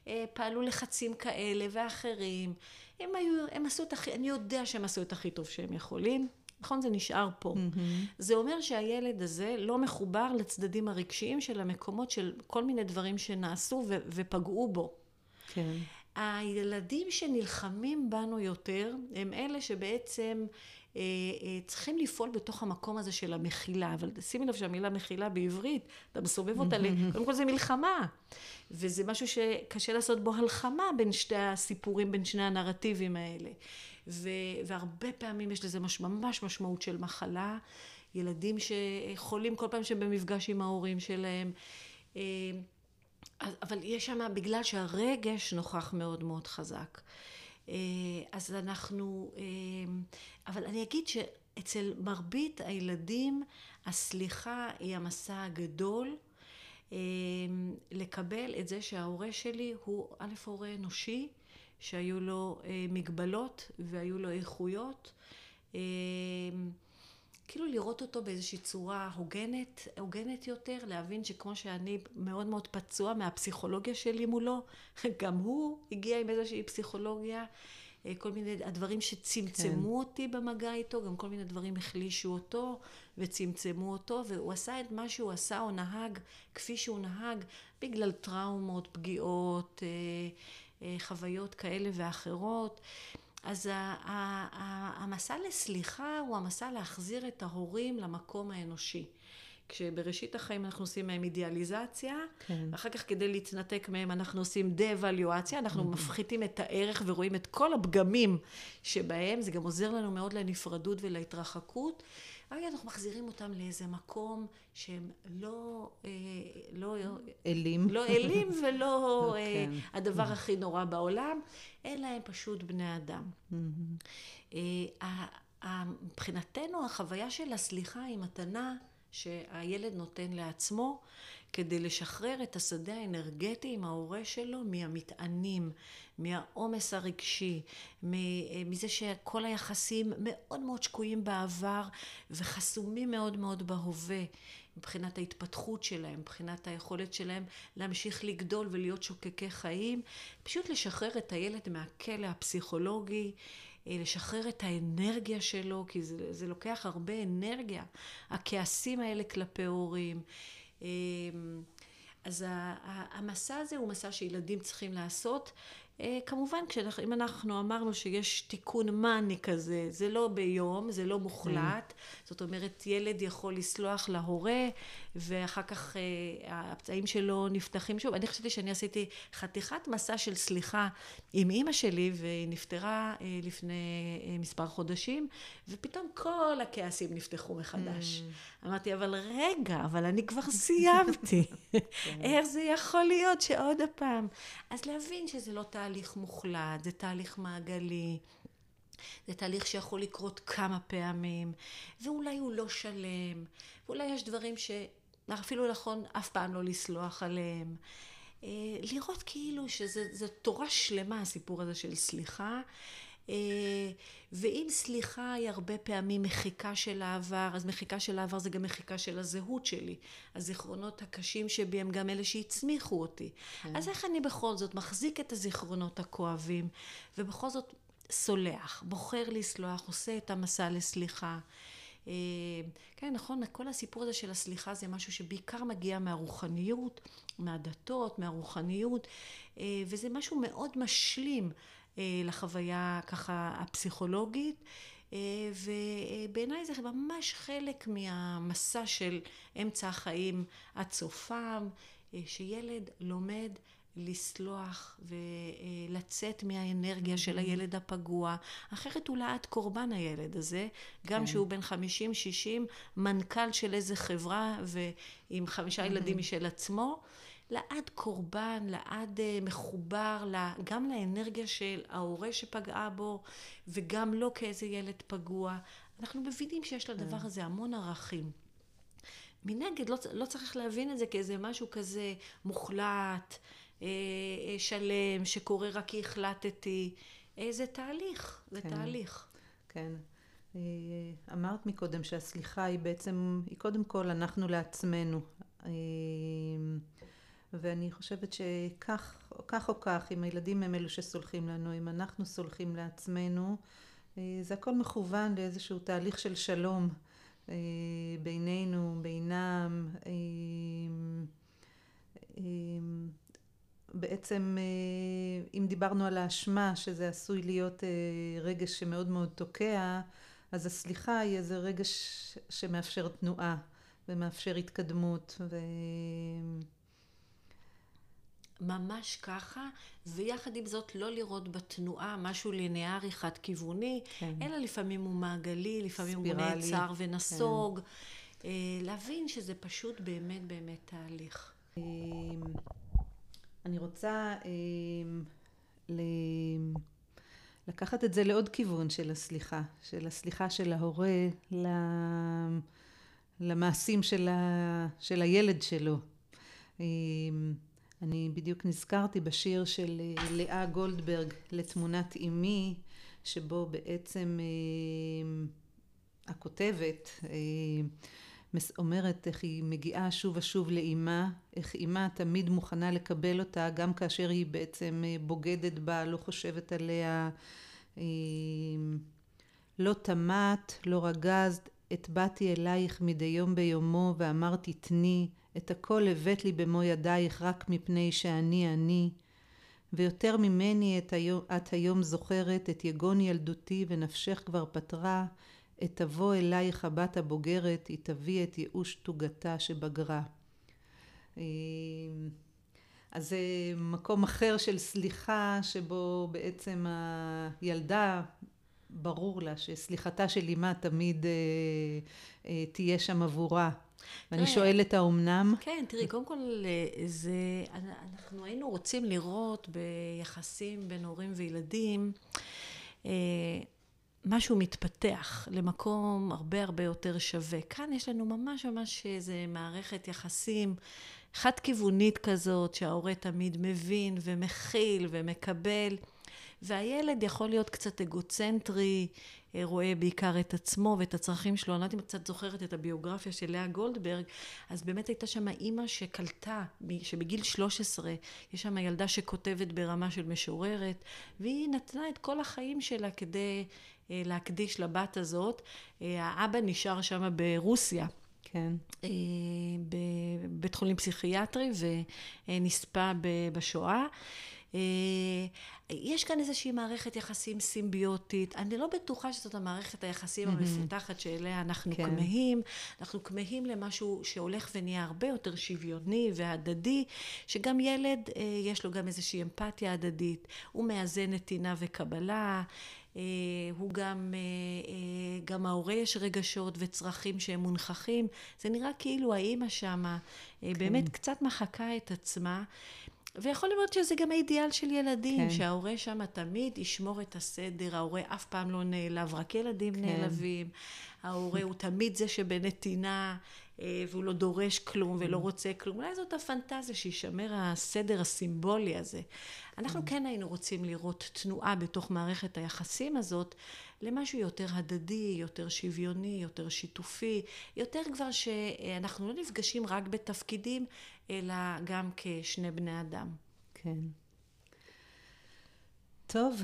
אה, פעלו לחצים כאלה ואחרים, הם היו, הם עשו את הכי, אני יודע שהם עשו את הכי טוב שהם יכולים, נכון? זה נשאר פה. Mm-hmm. זה אומר שהילד הזה לא מחובר לצדדים הרגשיים של המקומות של כל מיני דברים שנעשו ו- ופגעו בו. כן. הילדים שנלחמים בנו יותר, הם אלה שבעצם אה, אה, צריכים לפעול בתוך המקום הזה של המחילה. אבל שימי לב שהמילה מחילה בעברית, אתה מסובב אותה, קודם כל זה מלחמה. וזה משהו שקשה לעשות בו הלחמה בין שתי הסיפורים, בין שני הנרטיבים האלה. ו, והרבה פעמים יש לזה מש, ממש משמעות של מחלה. ילדים שחולים כל פעם שהם במפגש עם ההורים שלהם. אה, אבל יש שם, בגלל שהרגש נוכח מאוד מאוד חזק. אה, אז אנחנו, אה, אבל אני אגיד שאצל מרבית הילדים הסליחה היא המסע הגדול. לקבל את זה שההורה שלי הוא א', הורה אנושי, שהיו לו מגבלות והיו לו איכויות. כאילו לראות אותו באיזושהי צורה הוגנת, הוגנת יותר, להבין שכמו שאני מאוד מאוד פצוע מהפסיכולוגיה שלי מולו, גם הוא הגיע עם איזושהי פסיכולוגיה, אה, כל מיני הדברים שצמצמו כן. אותי במגע איתו, גם כל מיני דברים החלישו אותו וצמצמו אותו, והוא עשה את מה שהוא עשה או נהג כפי שהוא נהג, בגלל טראומות, פגיעות, אה, אה, חוויות כאלה ואחרות. אז המסע לסליחה הוא המסע להחזיר את ההורים למקום האנושי. כשבראשית החיים אנחנו עושים מהם אידיאליזציה, כן. ואחר כך כדי להתנתק מהם אנחנו עושים דה-אבליואציה, אנחנו. מפחיתים את הערך ורואים את כל הפגמים שבהם, זה גם עוזר לנו מאוד לנפרדות ולהתרחקות. רגע אנחנו מחזירים אותם לאיזה מקום שהם לא... אה, לא אלים. לא אלים ולא אה, כן. הדבר הכי נורא בעולם, אלא הם פשוט בני אדם. אה, מבחינתנו החוויה של הסליחה היא מתנה שהילד נותן לעצמו כדי לשחרר את השדה האנרגטי עם ההורה שלו מהמטענים, מהעומס הרגשי, מזה שכל היחסים מאוד מאוד שקועים בעבר וחסומים מאוד מאוד בהווה. מבחינת ההתפתחות שלהם, מבחינת היכולת שלהם להמשיך לגדול ולהיות שוקקי חיים, פשוט לשחרר את הילד מהכלא הפסיכולוגי, אה, לשחרר את האנרגיה שלו, כי זה, זה לוקח הרבה אנרגיה, הכעסים האלה כלפי הורים. אה, אז המסע הזה הוא מסע שילדים צריכים לעשות. אה, כמובן, כשאנחנו, אם אנחנו אמרנו שיש תיקון מאני כזה, זה לא ביום, זה לא מוחלט. Mm. זאת אומרת, ילד יכול לסלוח להורה, ואחר כך אה, הפצעים שלו נפתחים שוב. אני חשבתי שאני עשיתי חתיכת מסע של סליחה עם אימא שלי, והיא נפטרה אה, לפני מספר חודשים, ופתאום כל הכעסים נפתחו מחדש. Mm. אמרתי, אבל רגע, אבל אני כבר סיימתי. כן. איך זה יכול להיות שעוד הפעם? אז להבין שזה לא תהליך. מוחלט, זה תהליך מעגלי. זה תהליך שיכול לקרות כמה פעמים, ואולי הוא לא שלם, ואולי יש דברים שאפילו נכון אף פעם לא לסלוח עליהם. אה, לראות כאילו שזה תורה שלמה הסיפור הזה של סליחה, אה, ואם סליחה היא הרבה פעמים מחיקה של העבר, אז מחיקה של העבר זה גם מחיקה של הזהות שלי. הזיכרונות הקשים שבי הם גם אלה שהצמיחו אותי. כן. אז איך אני בכל זאת מחזיק את הזיכרונות הכואבים, ובכל זאת סולח, בוחר לסלוח, עושה את המסע לסליחה. אה, כן, נכון, כל הסיפור הזה של הסליחה זה משהו שבעיקר מגיע מהרוחניות, מהדתות, מהרוחניות, אה, וזה משהו מאוד משלים אה, לחוויה ככה הפסיכולוגית. ובעיניי זה ממש חלק מהמסע של אמצע החיים עד סופם, שילד לומד לסלוח ולצאת מהאנרגיה של הילד הפגוע, אחרת הוא לעד קורבן הילד הזה, גם כן. שהוא בן 50-60, מנכ"ל של איזה חברה ועם חמישה ילדים משל עצמו. לעד קורבן, לעד אה, מחובר גם לאנרגיה של ההורה שפגעה בו וגם לא כאיזה ילד פגוע. אנחנו מבינים שיש לדבר כן. הזה המון ערכים. מנגד, לא, לא צריך להבין את זה כאיזה משהו כזה מוחלט, אה, שלם, שקורה רק כי החלטתי. זה תהליך, זה כן, תהליך. כן. אמרת מקודם שהסליחה היא בעצם, היא קודם כל אנחנו לעצמנו. ואני חושבת שכך כך או כך, אם הילדים הם אלו שסולחים לנו, אם אנחנו סולחים לעצמנו, זה הכל מכוון לאיזשהו תהליך של שלום בינינו, בינם. בעצם אם דיברנו על האשמה, שזה עשוי להיות רגש שמאוד מאוד תוקע, אז הסליחה היא איזה רגש שמאפשר תנועה ומאפשר התקדמות ו... ממש ככה, ויחד עם זאת לא לראות בתנועה משהו ליניארי חד כיווני, כן. אלא לפעמים הוא מעגלי, לפעמים ספירלי, הוא נעצר ונסוג. כן. להבין שזה פשוט באמת באמת תהליך. אני רוצה לקחת את זה לעוד כיוון של הסליחה, של הסליחה של ההורה למעשים של, ה, של הילד שלו. אני בדיוק נזכרתי בשיר של לאה גולדברג לתמונת אימי, שבו בעצם הכותבת אומרת איך היא מגיעה שוב ושוב לאימה, איך אימה תמיד מוכנה לקבל אותה גם כאשר היא בעצם אה, בוגדת בה, לא חושבת עליה, אה, לא טמאת, לא רגזת, את באתי אלייך מדי יום ביומו ואמרתי תני, את הכל הבאת לי במו ידייך רק מפני שאני אני. ויותר ממני את, היום, את היום זוכרת את יגון ילדותי ונפשך כבר פתרה, עת תבוא אלייך הבת הבוגרת, היא תביא את ייאוש תוגתה שבגרה. אה, אז זה מקום אחר של סליחה, שבו בעצם הילדה, ברור לה שסליחתה של אימה תמיד אה, אה, תהיה שם עבורה. ואני שואלת האומנם? כן, תראי, קודם כל, זה, אנחנו היינו רוצים לראות ביחסים בין הורים וילדים, משהו מתפתח למקום הרבה הרבה יותר שווה. כאן יש לנו ממש ממש איזה מערכת יחסים חד-כיוונית כזאת, שההורה תמיד מבין ומכיל ומקבל, והילד יכול להיות קצת אגוצנטרי, רואה בעיקר את עצמו ואת הצרכים שלו. אני לא יודעת אם את קצת זוכרת את הביוגרפיה של לאה גולדברג, אז באמת הייתה שם אימא שקלטה, שבגיל 13 יש שם ילדה שכותבת ברמה של משוררת, והיא נתנה את כל החיים שלה כדי אה, להקדיש לבת הזאת. אה, האבא נשאר שם ברוסיה. כן. אה, בבית חולים פסיכיאטרי ונספה בשואה. יש כאן איזושהי מערכת יחסים סימביוטית. אני לא בטוחה שזאת המערכת היחסים. המפותחת שאליה אנחנו כן. כמהים. אנחנו כמהים למשהו שהולך ונהיה הרבה יותר שוויוני והדדי, שגם ילד, יש לו גם איזושהי אמפתיה הדדית. הוא מאזן נתינה וקבלה. אה, הוא גם, אה, אה, גם ההורה יש רגשות וצרכים שהם מונחכים. זה נראה כאילו האימא שמה כן. באמת קצת מחקה את עצמה. ויכול להיות שזה גם האידיאל של ילדים, כן. שההורה שם תמיד ישמור את הסדר, ההורה אף פעם לא נעלב, רק ילדים כן. נעלבים, ההורה הוא תמיד זה שבנתינה, והוא לא דורש כלום ולא רוצה כלום. אולי זאת הפנטזיה שישמר הסדר הסימבולי הזה. אנחנו mm. כן היינו רוצים לראות תנועה בתוך מערכת היחסים הזאת למשהו יותר הדדי, יותר שוויוני, יותר שיתופי, יותר כבר שאנחנו לא נפגשים רק בתפקידים, אלא גם כשני בני אדם. כן. טוב,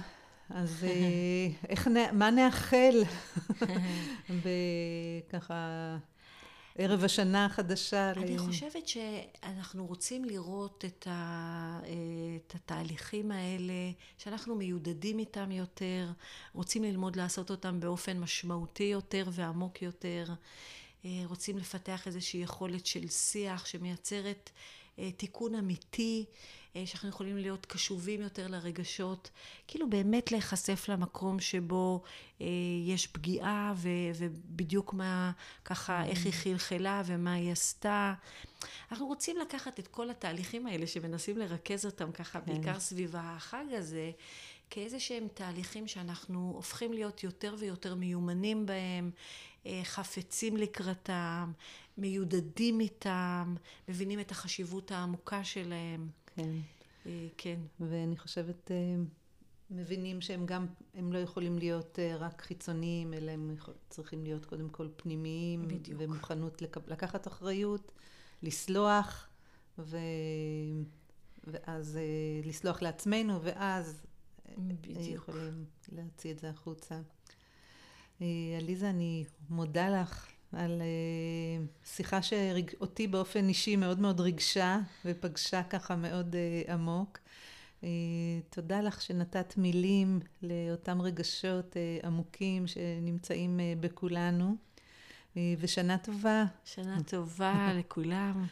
אז אה, איך, מה נאחל בככה ערב השנה החדשה. אני ל... חושבת שאנחנו רוצים לראות את, ה, את התהליכים האלה, שאנחנו מיודדים איתם יותר, רוצים ללמוד לעשות אותם באופן משמעותי יותר ועמוק יותר, אה, רוצים לפתח איזושהי יכולת של שיח שמייצרת אה, תיקון אמיתי. אה, שאנחנו יכולים להיות קשובים יותר לרגשות, כאילו באמת להיחשף למקום שבו אה, יש פגיעה ו, ובדיוק מה, ככה, איך היא חלחלה ומה היא עשתה. אנחנו רוצים לקחת את כל התהליכים האלה שמנסים לרכז אותם ככה, כן. בעיקר סביב החג הזה. כאיזה שהם תהליכים שאנחנו הופכים להיות יותר ויותר מיומנים בהם, אה, חפצים לקראתם, מיודדים איתם, מבינים את החשיבות העמוקה שלהם. כן. אה, כן. ואני חושבת, אה, מבינים שהם גם, הם לא יכולים להיות אה, רק חיצוניים, אלא הם צריכים להיות קודם כל פנימיים. בדיוק. ומוכנות לקחת אחריות, לסלוח, ו... ואז לסלוח לעצמנו, ואז בדיוק. יכולים להוציא את זה החוצה. עליזה, אני מודה לך על שיחה שאותי באופן אישי מאוד מאוד ריגשה ופגשה ככה מאוד עמוק. תודה לך שנתת מילים לאותם רגשות עמוקים שנמצאים בכולנו. ושנה טובה. שנה טובה לכולם.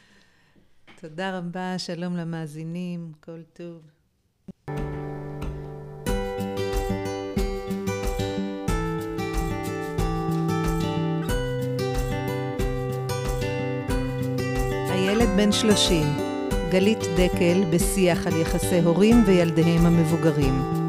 תודה רבה, שלום למאזינים, כל טוב. בן שלושים, גלית דקל בשיח על יחסי הורים וילדיהם המבוגרים.